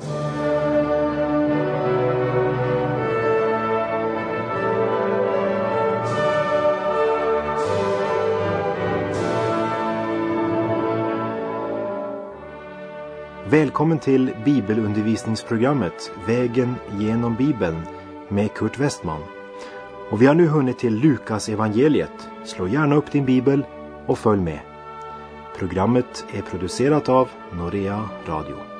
Välkommen till bibelundervisningsprogrammet Vägen genom Bibeln med Kurt Westman. Och vi har nu hunnit till Lukas evangeliet. Slå gärna upp din bibel och följ med. Programmet är producerat av Norea Radio.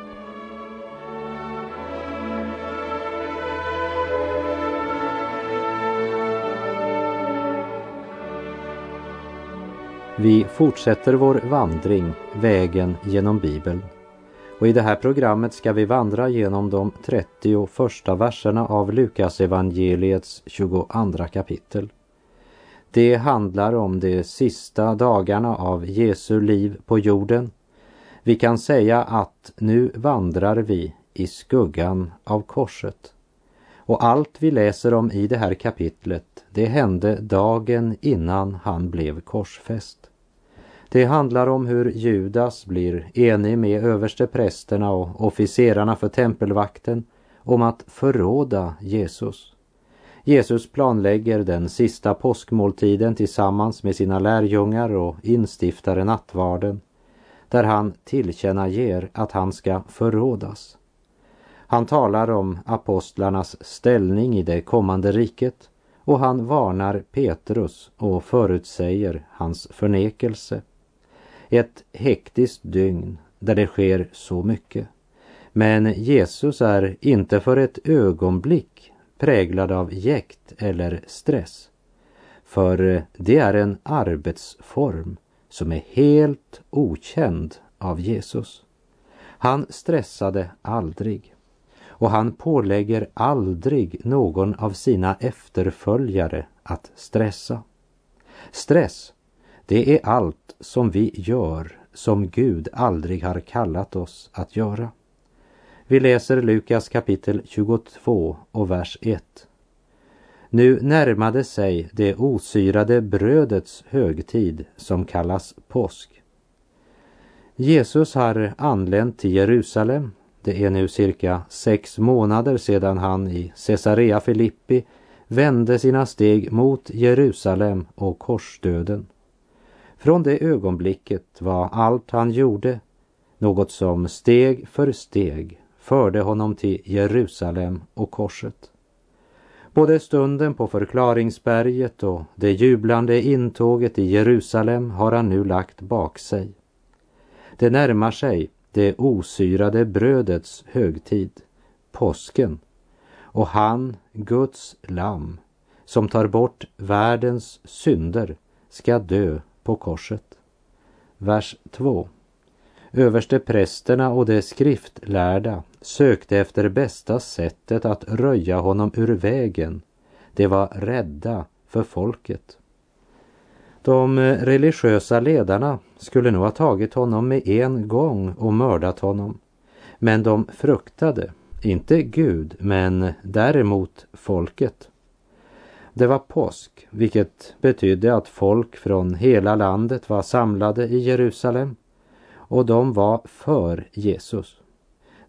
Vi fortsätter vår vandring, vägen genom Bibeln. Och i det här programmet ska vi vandra genom de 30 första verserna av Lukas evangeliets 22 kapitel. Det handlar om de sista dagarna av Jesu liv på jorden. Vi kan säga att nu vandrar vi i skuggan av korset. Och allt vi läser om i det här kapitlet, det hände dagen innan han blev korsfäst. Det handlar om hur Judas blir enig med översteprästerna och officerarna för tempelvakten om att förråda Jesus. Jesus planlägger den sista påskmåltiden tillsammans med sina lärjungar och instiftar nattvarden där han tillkännager att han ska förrådas. Han talar om apostlarnas ställning i det kommande riket och han varnar Petrus och förutsäger hans förnekelse. Ett hektiskt dygn där det sker så mycket. Men Jesus är inte för ett ögonblick präglad av jäkt eller stress. För det är en arbetsform som är helt okänd av Jesus. Han stressade aldrig och han pålägger aldrig någon av sina efterföljare att stressa. Stress, det är allt som vi gör som Gud aldrig har kallat oss att göra. Vi läser Lukas kapitel 22 och vers 1. Nu närmade sig det osyrade brödets högtid som kallas påsk. Jesus har anlänt till Jerusalem. Det är nu cirka sex månader sedan han i Caesarea Filippi vände sina steg mot Jerusalem och korsdöden. Från det ögonblicket var allt han gjorde något som steg för steg förde honom till Jerusalem och korset. Både stunden på förklaringsberget och det jublande intåget i Jerusalem har han nu lagt bak sig. Det närmar sig det osyrade brödets högtid, påsken, och han, Guds lamm, som tar bort världens synder, ska dö på korset. Vers 2. Överste prästerna och de skriftlärda sökte efter bästa sättet att röja honom ur vägen. De var rädda för folket. De eh, religiösa ledarna skulle nog ha tagit honom med en gång och mördat honom. Men de fruktade, inte Gud, men däremot folket. Det var påsk, vilket betydde att folk från hela landet var samlade i Jerusalem och de var för Jesus.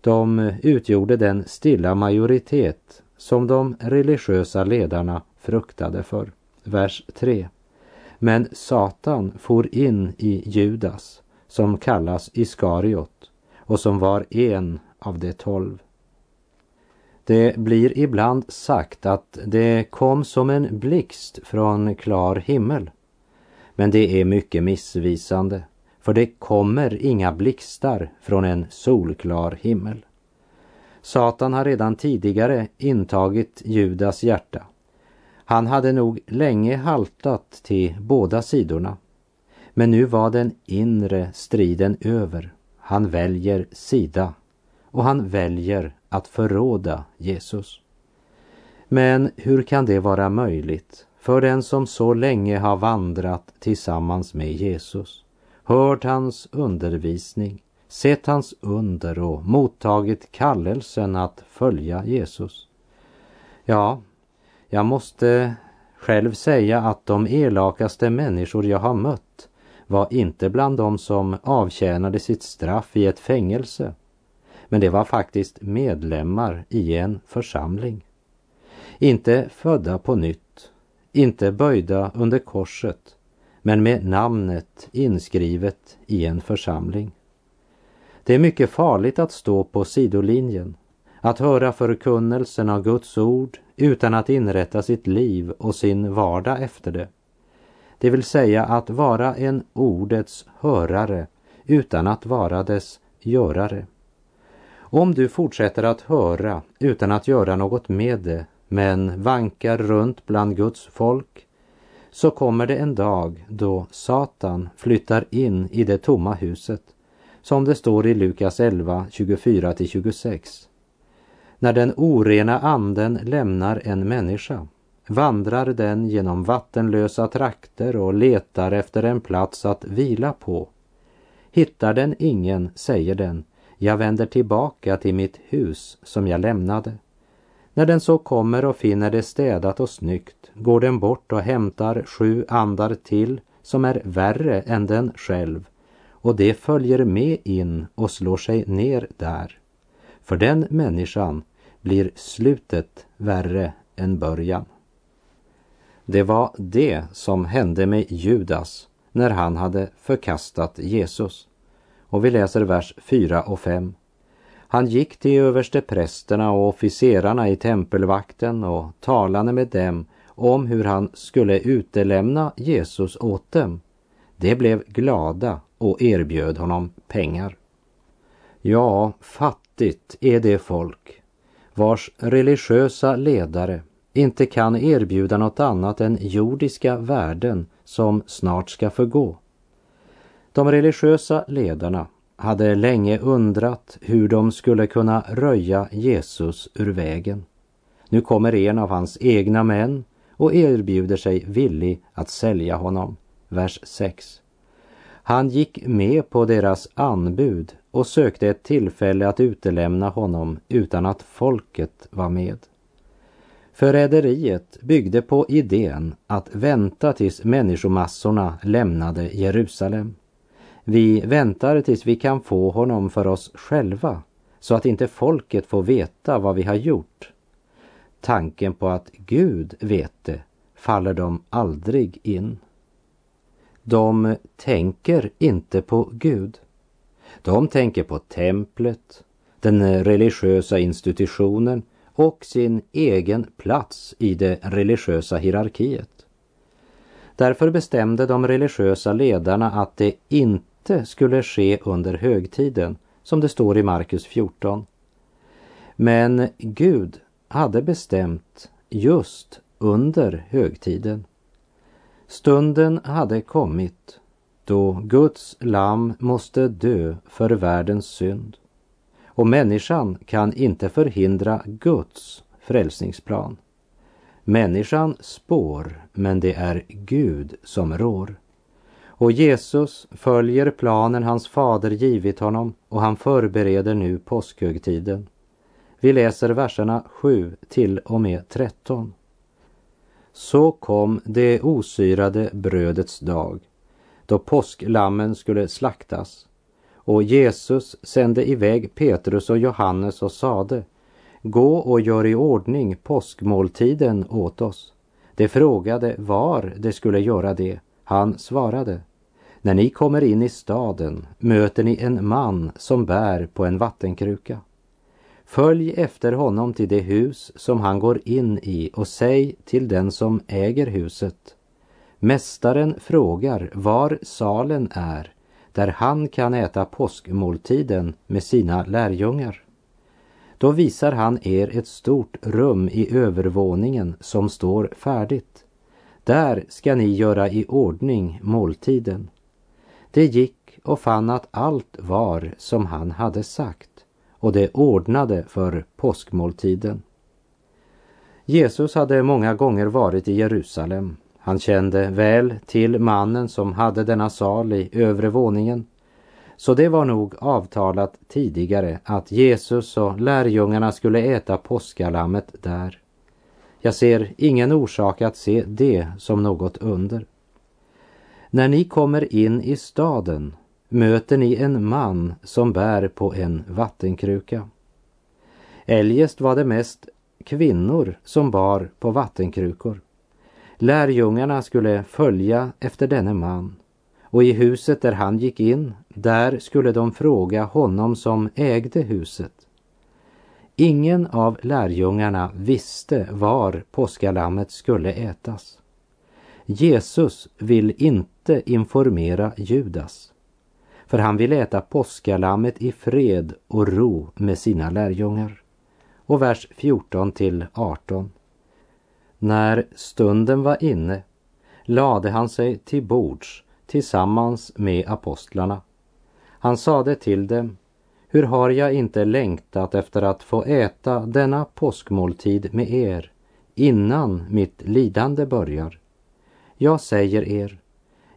De utgjorde den stilla majoritet som de religiösa ledarna fruktade för. Vers 3. Men Satan for in i Judas, som kallas Iskariot och som var en av de tolv. Det blir ibland sagt att det kom som en blixt från klar himmel. Men det är mycket missvisande, för det kommer inga blixtar från en solklar himmel. Satan har redan tidigare intagit Judas hjärta. Han hade nog länge haltat till båda sidorna. Men nu var den inre striden över. Han väljer sida och han väljer att förråda Jesus. Men hur kan det vara möjligt för den som så länge har vandrat tillsammans med Jesus, hört hans undervisning, sett hans under och mottagit kallelsen att följa Jesus? Ja, jag måste själv säga att de elakaste människor jag har mött var inte bland dem som avtjänade sitt straff i ett fängelse men det var faktiskt medlemmar i en församling. Inte födda på nytt, inte böjda under korset, men med namnet inskrivet i en församling. Det är mycket farligt att stå på sidolinjen, att höra förkunnelsen av Guds ord utan att inrätta sitt liv och sin vardag efter det. Det vill säga att vara en ordets hörare utan att vara dess görare. Om du fortsätter att höra utan att göra något med det, men vankar runt bland Guds folk, så kommer det en dag då Satan flyttar in i det tomma huset, som det står i Lukas 11, 24-26. När den orena anden lämnar en människa vandrar den genom vattenlösa trakter och letar efter en plats att vila på. Hittar den ingen, säger den, jag vänder tillbaka till mitt hus som jag lämnade. När den så kommer och finner det städat och snyggt går den bort och hämtar sju andar till som är värre än den själv och det följer med in och slår sig ner där. För den människan blir slutet värre än början. Det var det som hände med Judas när han hade förkastat Jesus. Och vi läser vers 4 och 5. Han gick till översteprästerna och officerarna i tempelvakten och talade med dem om hur han skulle utelämna Jesus åt dem. De blev glada och erbjöd honom pengar. Ja, fattigt är det folk vars religiösa ledare inte kan erbjuda något annat än jordiska värden som snart ska förgå. De religiösa ledarna hade länge undrat hur de skulle kunna röja Jesus ur vägen. Nu kommer en av hans egna män och erbjuder sig villig att sälja honom. Vers 6. Han gick med på deras anbud och sökte ett tillfälle att utelämna honom utan att folket var med. Förräderiet byggde på idén att vänta tills människomassorna lämnade Jerusalem. Vi väntar tills vi kan få honom för oss själva så att inte folket får veta vad vi har gjort. Tanken på att Gud vet det faller dem aldrig in. De tänker inte på Gud. De tänker på templet, den religiösa institutionen och sin egen plats i det religiösa hierarkiet. Därför bestämde de religiösa ledarna att det inte skulle ske under högtiden, som det står i Markus 14. Men Gud hade bestämt just under högtiden. Stunden hade kommit då Guds lam måste dö för världens synd. Och människan kan inte förhindra Guds frälsningsplan. Människan spår, men det är Gud som rår. Och Jesus följer planen hans fader givit honom och han förbereder nu påskhögtiden. Vi läser verserna 7 till och med 13. Så kom det osyrade brödets dag, då påsklammen skulle slaktas och Jesus sände iväg Petrus och Johannes och sade Gå och gör i ordning påskmåltiden åt oss. De frågade var de skulle göra det. Han svarade när ni kommer in i staden möter ni en man som bär på en vattenkruka. Följ efter honom till det hus som han går in i och säg till den som äger huset. Mästaren frågar var salen är där han kan äta påskmåltiden med sina lärjungar. Då visar han er ett stort rum i övervåningen som står färdigt. Där ska ni göra i ordning måltiden. Det gick och fann att allt var som han hade sagt och det ordnade för påskmåltiden. Jesus hade många gånger varit i Jerusalem han kände väl till mannen som hade denna sal i övre våningen. Så det var nog avtalat tidigare att Jesus och lärjungarna skulle äta påskalammet där. Jag ser ingen orsak att se det som något under. När ni kommer in i staden, möter ni en man som bär på en vattenkruka. Eljest var det mest kvinnor som bar på vattenkrukor. Lärjungarna skulle följa efter denne man och i huset där han gick in, där skulle de fråga honom som ägde huset. Ingen av lärjungarna visste var påskalammet skulle ätas. Jesus vill inte inte informera Judas, för han vill äta påskalammet i fred och ro med sina lärjungar. Och vers 14 till 18. När stunden var inne lade han sig till bords tillsammans med apostlarna. Han sade till dem, hur har jag inte längtat efter att få äta denna påskmåltid med er innan mitt lidande börjar. Jag säger er,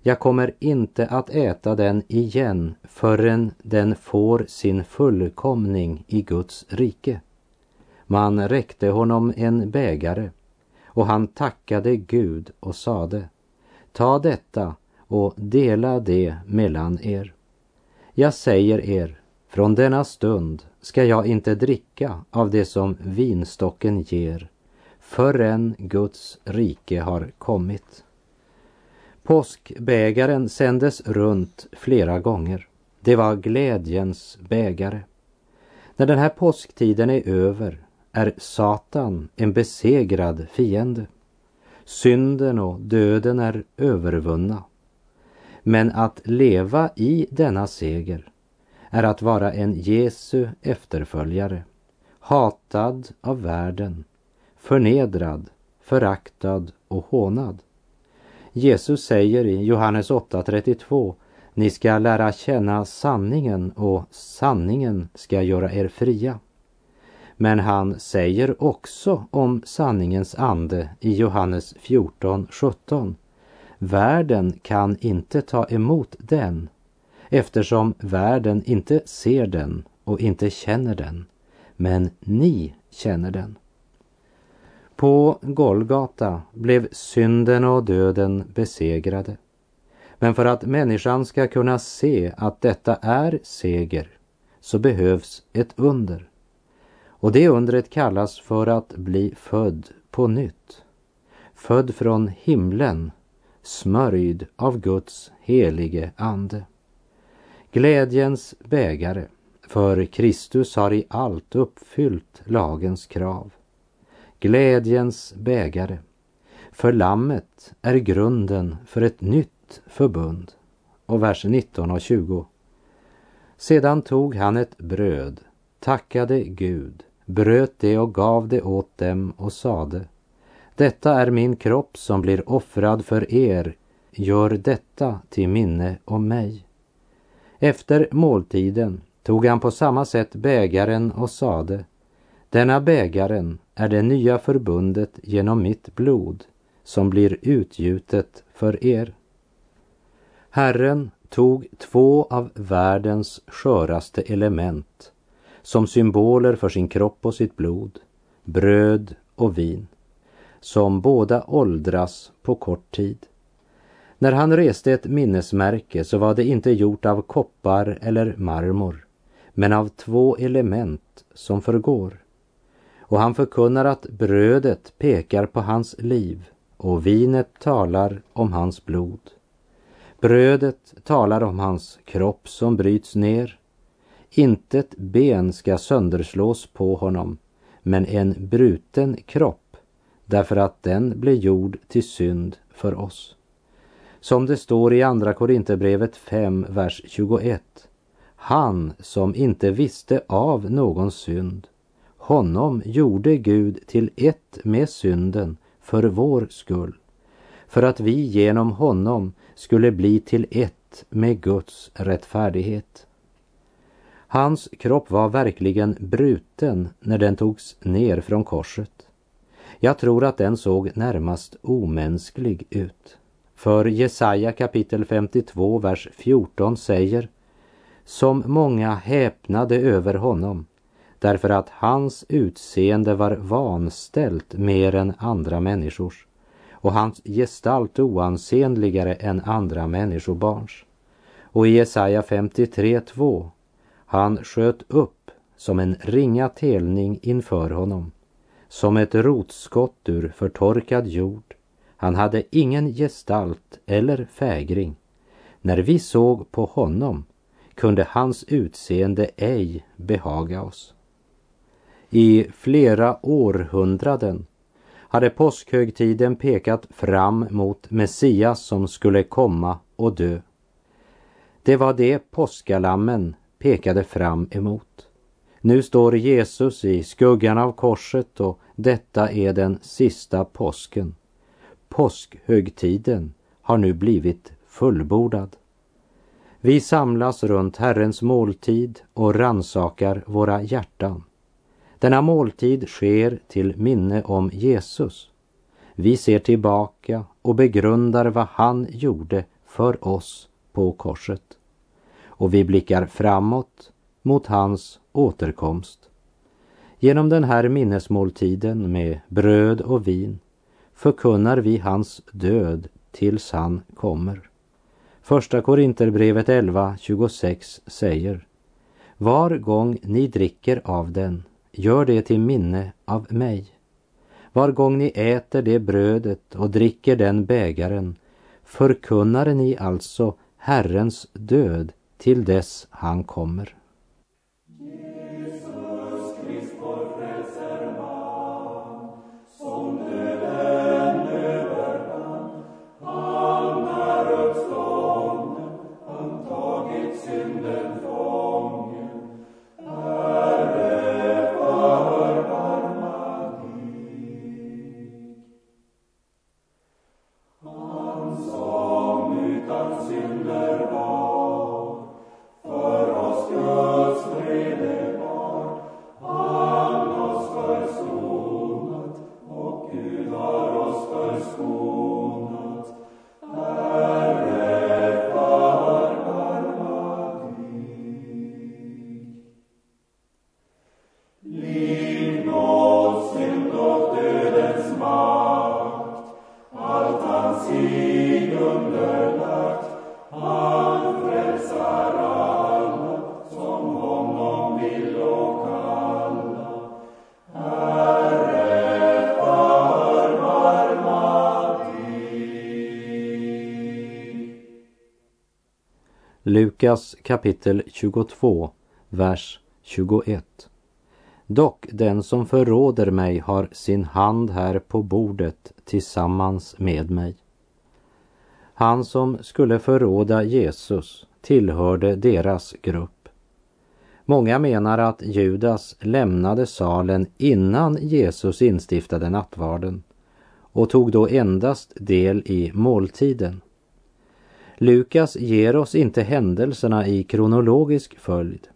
jag kommer inte att äta den igen förrän den får sin fullkomning i Guds rike. Man räckte honom en bägare och han tackade Gud och sade, ta detta och dela det mellan er. Jag säger er, från denna stund ska jag inte dricka av det som vinstocken ger förrän Guds rike har kommit. Påskbägaren sändes runt flera gånger. Det var glädjens bägare. När den här påsktiden är över är Satan en besegrad fiende. Synden och döden är övervunna. Men att leva i denna seger är att vara en Jesu efterföljare, hatad av världen, förnedrad, föraktad och hånad. Jesus säger i Johannes 8.32 Ni ska lära känna sanningen och sanningen ska göra er fria. Men han säger också om sanningens ande i Johannes 14.17 Världen kan inte ta emot den eftersom världen inte ser den och inte känner den. Men ni känner den. På Golgata blev synden och döden besegrade. Men för att människan ska kunna se att detta är seger så behövs ett under. Och det undret kallas för att bli född på nytt. Född från himlen, smörjd av Guds helige ande. Glädjens bägare, för Kristus har i allt uppfyllt lagens krav. Glädjens bägare, för lammet är grunden för ett nytt förbund. Och vers 19 och 20. Sedan tog han ett bröd, tackade Gud, bröt det och gav det åt dem och sade Detta är min kropp som blir offrad för er, gör detta till minne om mig. Efter måltiden tog han på samma sätt bägaren och sade Denna bägaren är det nya förbundet genom mitt blod som blir utgjutet för er. Herren tog två av världens sköraste element som symboler för sin kropp och sitt blod, bröd och vin, som båda åldras på kort tid. När han reste ett minnesmärke så var det inte gjort av koppar eller marmor, men av två element som förgår. Och han förkunnar att brödet pekar på hans liv och vinet talar om hans blod. Brödet talar om hans kropp som bryts ner. Intet ben ska sönderslås på honom, men en bruten kropp, därför att den blir gjord till synd för oss. Som det står i Andra Korinthierbrevet 5, vers 21. Han som inte visste av någon synd, honom gjorde Gud till ett med synden för vår skull, för att vi genom honom skulle bli till ett med Guds rättfärdighet. Hans kropp var verkligen bruten när den togs ner från korset. Jag tror att den såg närmast omänsklig ut. För Jesaja kapitel 52, vers 14 säger Som många häpnade över honom därför att hans utseende var vanställt mer än andra människors och hans gestalt oansenligare än andra människobarns. Och i Jesaja 53.2 han sköt upp som en ringa telning inför honom, som ett rotskott ur förtorkad jord. Han hade ingen gestalt eller fägring. När vi såg på honom kunde hans utseende ej behaga oss. I flera århundraden hade påskhögtiden pekat fram mot Messias som skulle komma och dö. Det var det påskalammen pekade fram emot. Nu står Jesus i skuggan av korset och detta är den sista påsken. Påskhögtiden har nu blivit fullbordad. Vi samlas runt Herrens måltid och ransakar våra hjärtan. Denna måltid sker till minne om Jesus. Vi ser tillbaka och begrundar vad han gjorde för oss på korset. Och vi blickar framåt mot hans återkomst. Genom den här minnesmåltiden med bröd och vin förkunnar vi hans död tills han kommer. Första Korinterbrevet 11.26 säger Var gång ni dricker av den, gör det till minne av mig. Var gång ni äter det brödet och dricker den bägaren förkunnar ni alltså Herrens död till dess han kommer. Lukas kapitel 22, vers 21. Dock den som förråder mig har sin hand här på bordet tillsammans med mig. Han som skulle förråda Jesus tillhörde deras grupp. Många menar att Judas lämnade salen innan Jesus instiftade nattvarden och tog då endast del i måltiden. Lukas ger oss inte händelserna i kronologisk följd.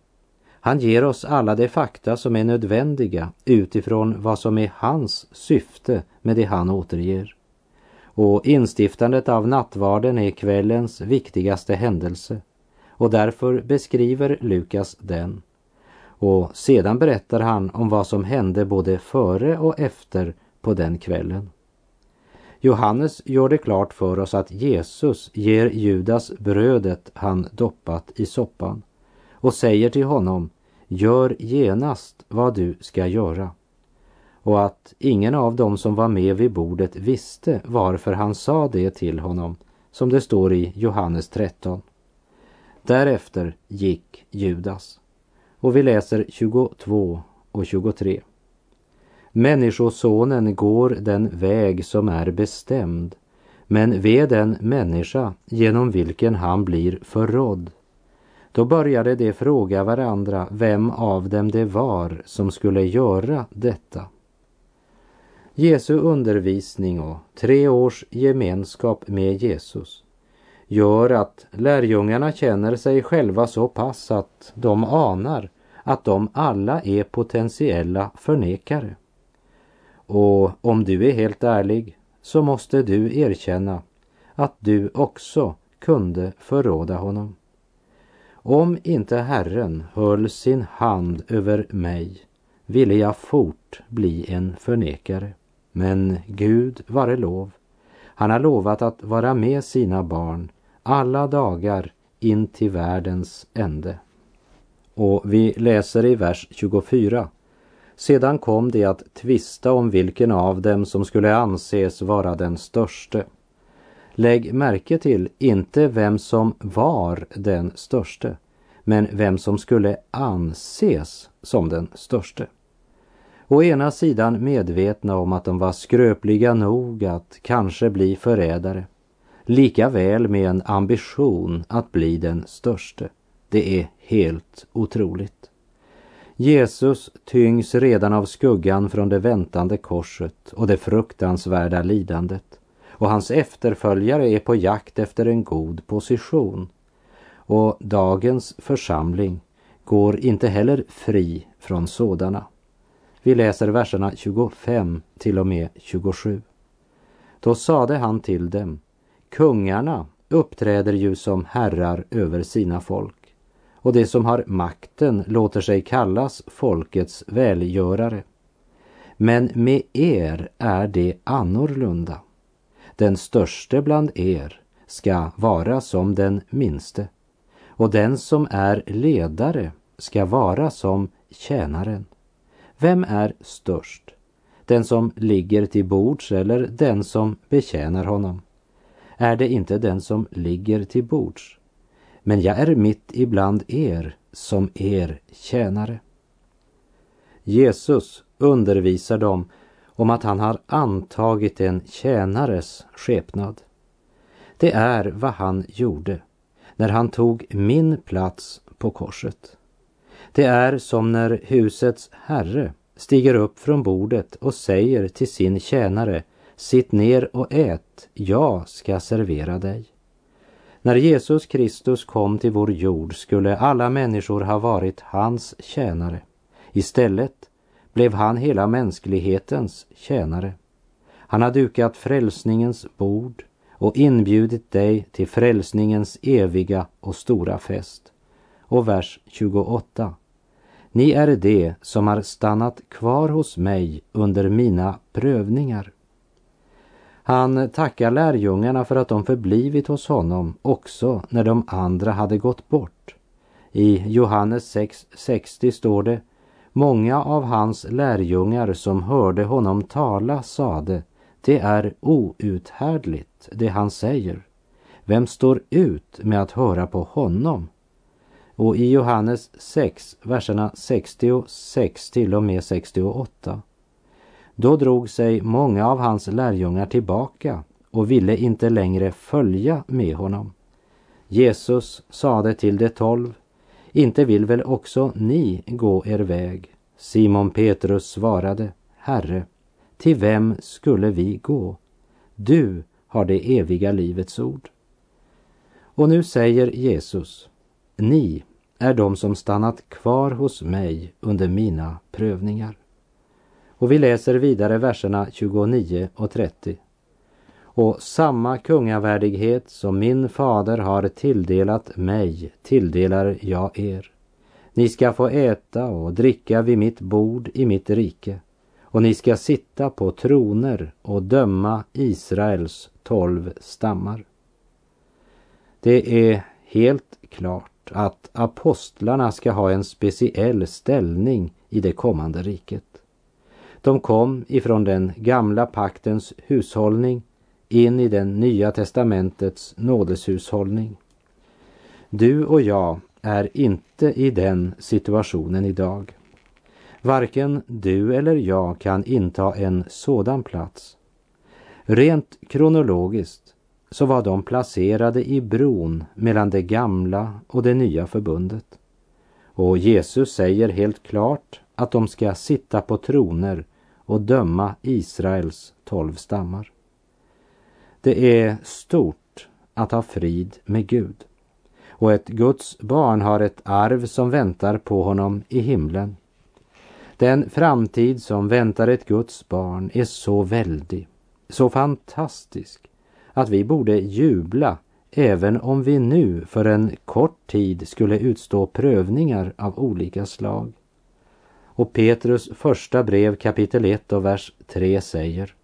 Han ger oss alla de fakta som är nödvändiga utifrån vad som är hans syfte med det han återger. Och instiftandet av nattvarden är kvällens viktigaste händelse och därför beskriver Lukas den. Och sedan berättar han om vad som hände både före och efter på den kvällen. Johannes gör det klart för oss att Jesus ger Judas brödet han doppat i soppan och säger till honom Gör genast vad du ska göra. Och att ingen av dem som var med vid bordet visste varför han sa det till honom, som det står i Johannes 13. Därefter gick Judas. Och vi läser 22 och 23. Människosonen går den väg som är bestämd, men ve den människa genom vilken han blir förrådd. Då började de fråga varandra vem av dem det var som skulle göra detta. Jesu undervisning och tre års gemenskap med Jesus gör att lärjungarna känner sig själva så pass att de anar att de alla är potentiella förnekare. Och om du är helt ärlig så måste du erkänna att du också kunde förråda honom. Om inte Herren höll sin hand över mig ville jag fort bli en förnekare. Men Gud vare lov. Han har lovat att vara med sina barn alla dagar in till världens ände. Och vi läser i vers 24. Sedan kom de att tvista om vilken av dem som skulle anses vara den störste. Lägg märke till inte vem som var den störste, men vem som skulle anses som den störste. Å ena sidan medvetna om att de var skröpliga nog att kanske bli förrädare, lika väl med en ambition att bli den störste. Det är helt otroligt. Jesus tyngs redan av skuggan från det väntande korset och det fruktansvärda lidandet och hans efterföljare är på jakt efter en god position. Och dagens församling går inte heller fri från sådana. Vi läser verserna 25 till och med 27. Då sade han till dem, kungarna uppträder ju som herrar över sina folk och det som har makten låter sig kallas folkets välgörare. Men med er är det annorlunda. Den störste bland er ska vara som den minste och den som är ledare ska vara som tjänaren. Vem är störst? Den som ligger till bords eller den som betjänar honom? Är det inte den som ligger till bords? Men jag är mitt ibland er som er tjänare. Jesus undervisar dem om att han har antagit en tjänares skepnad. Det är vad han gjorde när han tog min plats på korset. Det är som när husets herre stiger upp från bordet och säger till sin tjänare Sitt ner och ät, jag ska servera dig. När Jesus Kristus kom till vår jord skulle alla människor ha varit hans tjänare. Istället blev han hela mänsklighetens tjänare. Han har dukat frälsningens bord och inbjudit dig till frälsningens eviga och stora fest. Och vers 28. Ni är det som har stannat kvar hos mig under mina prövningar. Han tackar lärjungarna för att de förblivit hos honom också när de andra hade gått bort. I Johannes 6.60 står det Många av hans lärjungar som hörde honom tala sade Det är outhärdligt det han säger. Vem står ut med att höra på honom? Och i Johannes 6, verserna 66 till och med 68 då drog sig många av hans lärjungar tillbaka och ville inte längre följa med honom. Jesus sade till de tolv, inte vill väl också ni gå er väg? Simon Petrus svarade, Herre, till vem skulle vi gå? Du har det eviga livets ord. Och nu säger Jesus, ni är de som stannat kvar hos mig under mina prövningar. Och vi läser vidare verserna 29 och 30. Och samma kungavärdighet som min fader har tilldelat mig tilldelar jag er. Ni ska få äta och dricka vid mitt bord i mitt rike och ni ska sitta på troner och döma Israels tolv stammar. Det är helt klart att apostlarna ska ha en speciell ställning i det kommande riket. De kom ifrån den gamla paktens hushållning in i den nya testamentets nådeshushållning. Du och jag är inte i den situationen idag. Varken du eller jag kan inta en sådan plats. Rent kronologiskt så var de placerade i bron mellan det gamla och det nya förbundet. Och Jesus säger helt klart att de ska sitta på troner och döma Israels tolv stammar. Det är stort att ha frid med Gud och ett Guds barn har ett arv som väntar på honom i himlen. Den framtid som väntar ett Guds barn är så väldig, så fantastisk att vi borde jubla även om vi nu för en kort tid skulle utstå prövningar av olika slag. Och Petrus första brev kapitel 1 och vers 3 säger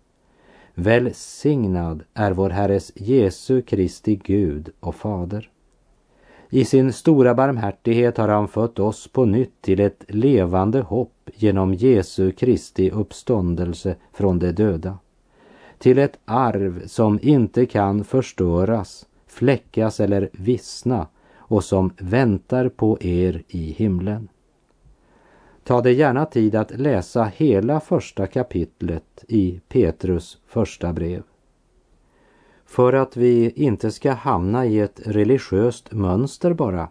Välsignad är vår Herres Jesu Kristi Gud och Fader. I sin stora barmhärtighet har han fött oss på nytt till ett levande hopp genom Jesu Kristi uppståndelse från de döda. Till ett arv som inte kan förstöras, fläckas eller vissna och som väntar på er i himlen. Ta dig gärna tid att läsa hela första kapitlet i Petrus första brev. För att vi inte ska hamna i ett religiöst mönster bara,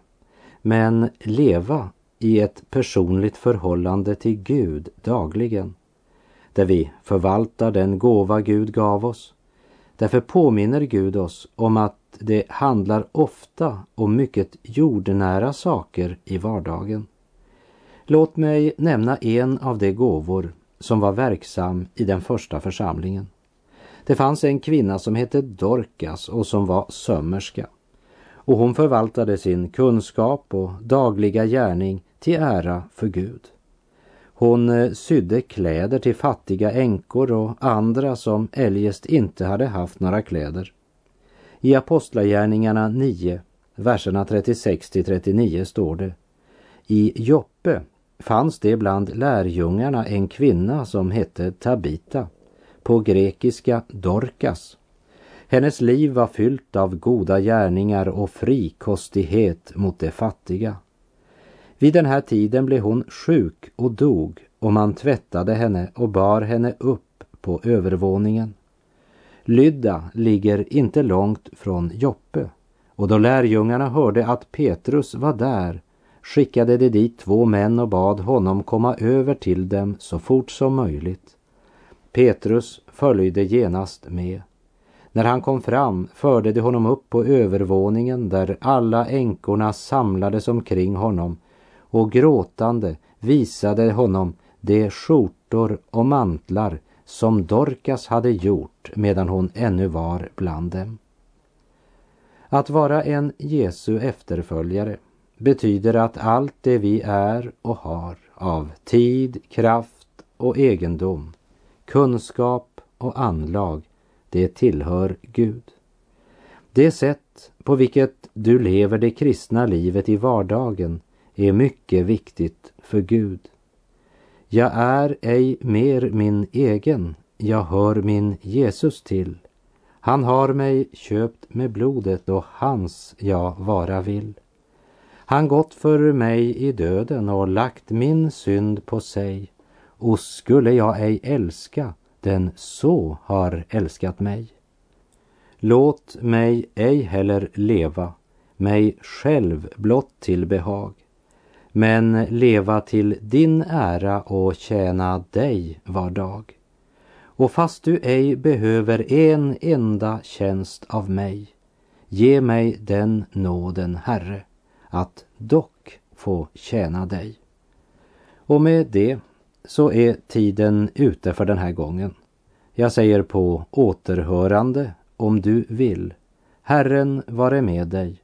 men leva i ett personligt förhållande till Gud dagligen, där vi förvaltar den gåva Gud gav oss. Därför påminner Gud oss om att det handlar ofta om mycket jordnära saker i vardagen. Låt mig nämna en av de gåvor som var verksam i den första församlingen. Det fanns en kvinna som hette Dorcas och som var sömmerska. Och hon förvaltade sin kunskap och dagliga gärning till ära för Gud. Hon eh, sydde kläder till fattiga änkor och andra som eljest inte hade haft några kläder. I Apostlagärningarna 9, verserna 36 till 39 står det I Joppe fanns det bland lärjungarna en kvinna som hette Tabita, på grekiska Dorkas. Hennes liv var fyllt av goda gärningar och frikostighet mot de fattiga. Vid den här tiden blev hon sjuk och dog och man tvättade henne och bar henne upp på övervåningen. Lydda ligger inte långt från Joppe och då lärjungarna hörde att Petrus var där skickade de dit två män och bad honom komma över till dem så fort som möjligt. Petrus följde genast med. När han kom fram förde de honom upp på övervåningen där alla änkorna samlades omkring honom och gråtande visade honom de skjortor och mantlar som Dorcas hade gjort medan hon ännu var bland dem. Att vara en Jesu efterföljare betyder att allt det vi är och har av tid, kraft och egendom, kunskap och anlag, det tillhör Gud. Det sätt på vilket du lever det kristna livet i vardagen är mycket viktigt för Gud. Jag är ej mer min egen, jag hör min Jesus till. Han har mig köpt med blodet och hans jag vara vill. Han gått för mig i döden och lagt min synd på sig. Och skulle jag ej älska den så har älskat mig. Låt mig ej heller leva mig själv blott till behag, men leva till din ära och tjäna dig var dag. Och fast du ej behöver en enda tjänst av mig, ge mig den nåden, Herre, att dock få tjäna dig. Och med det så är tiden ute för den här gången. Jag säger på återhörande om du vill. Herren vare med dig.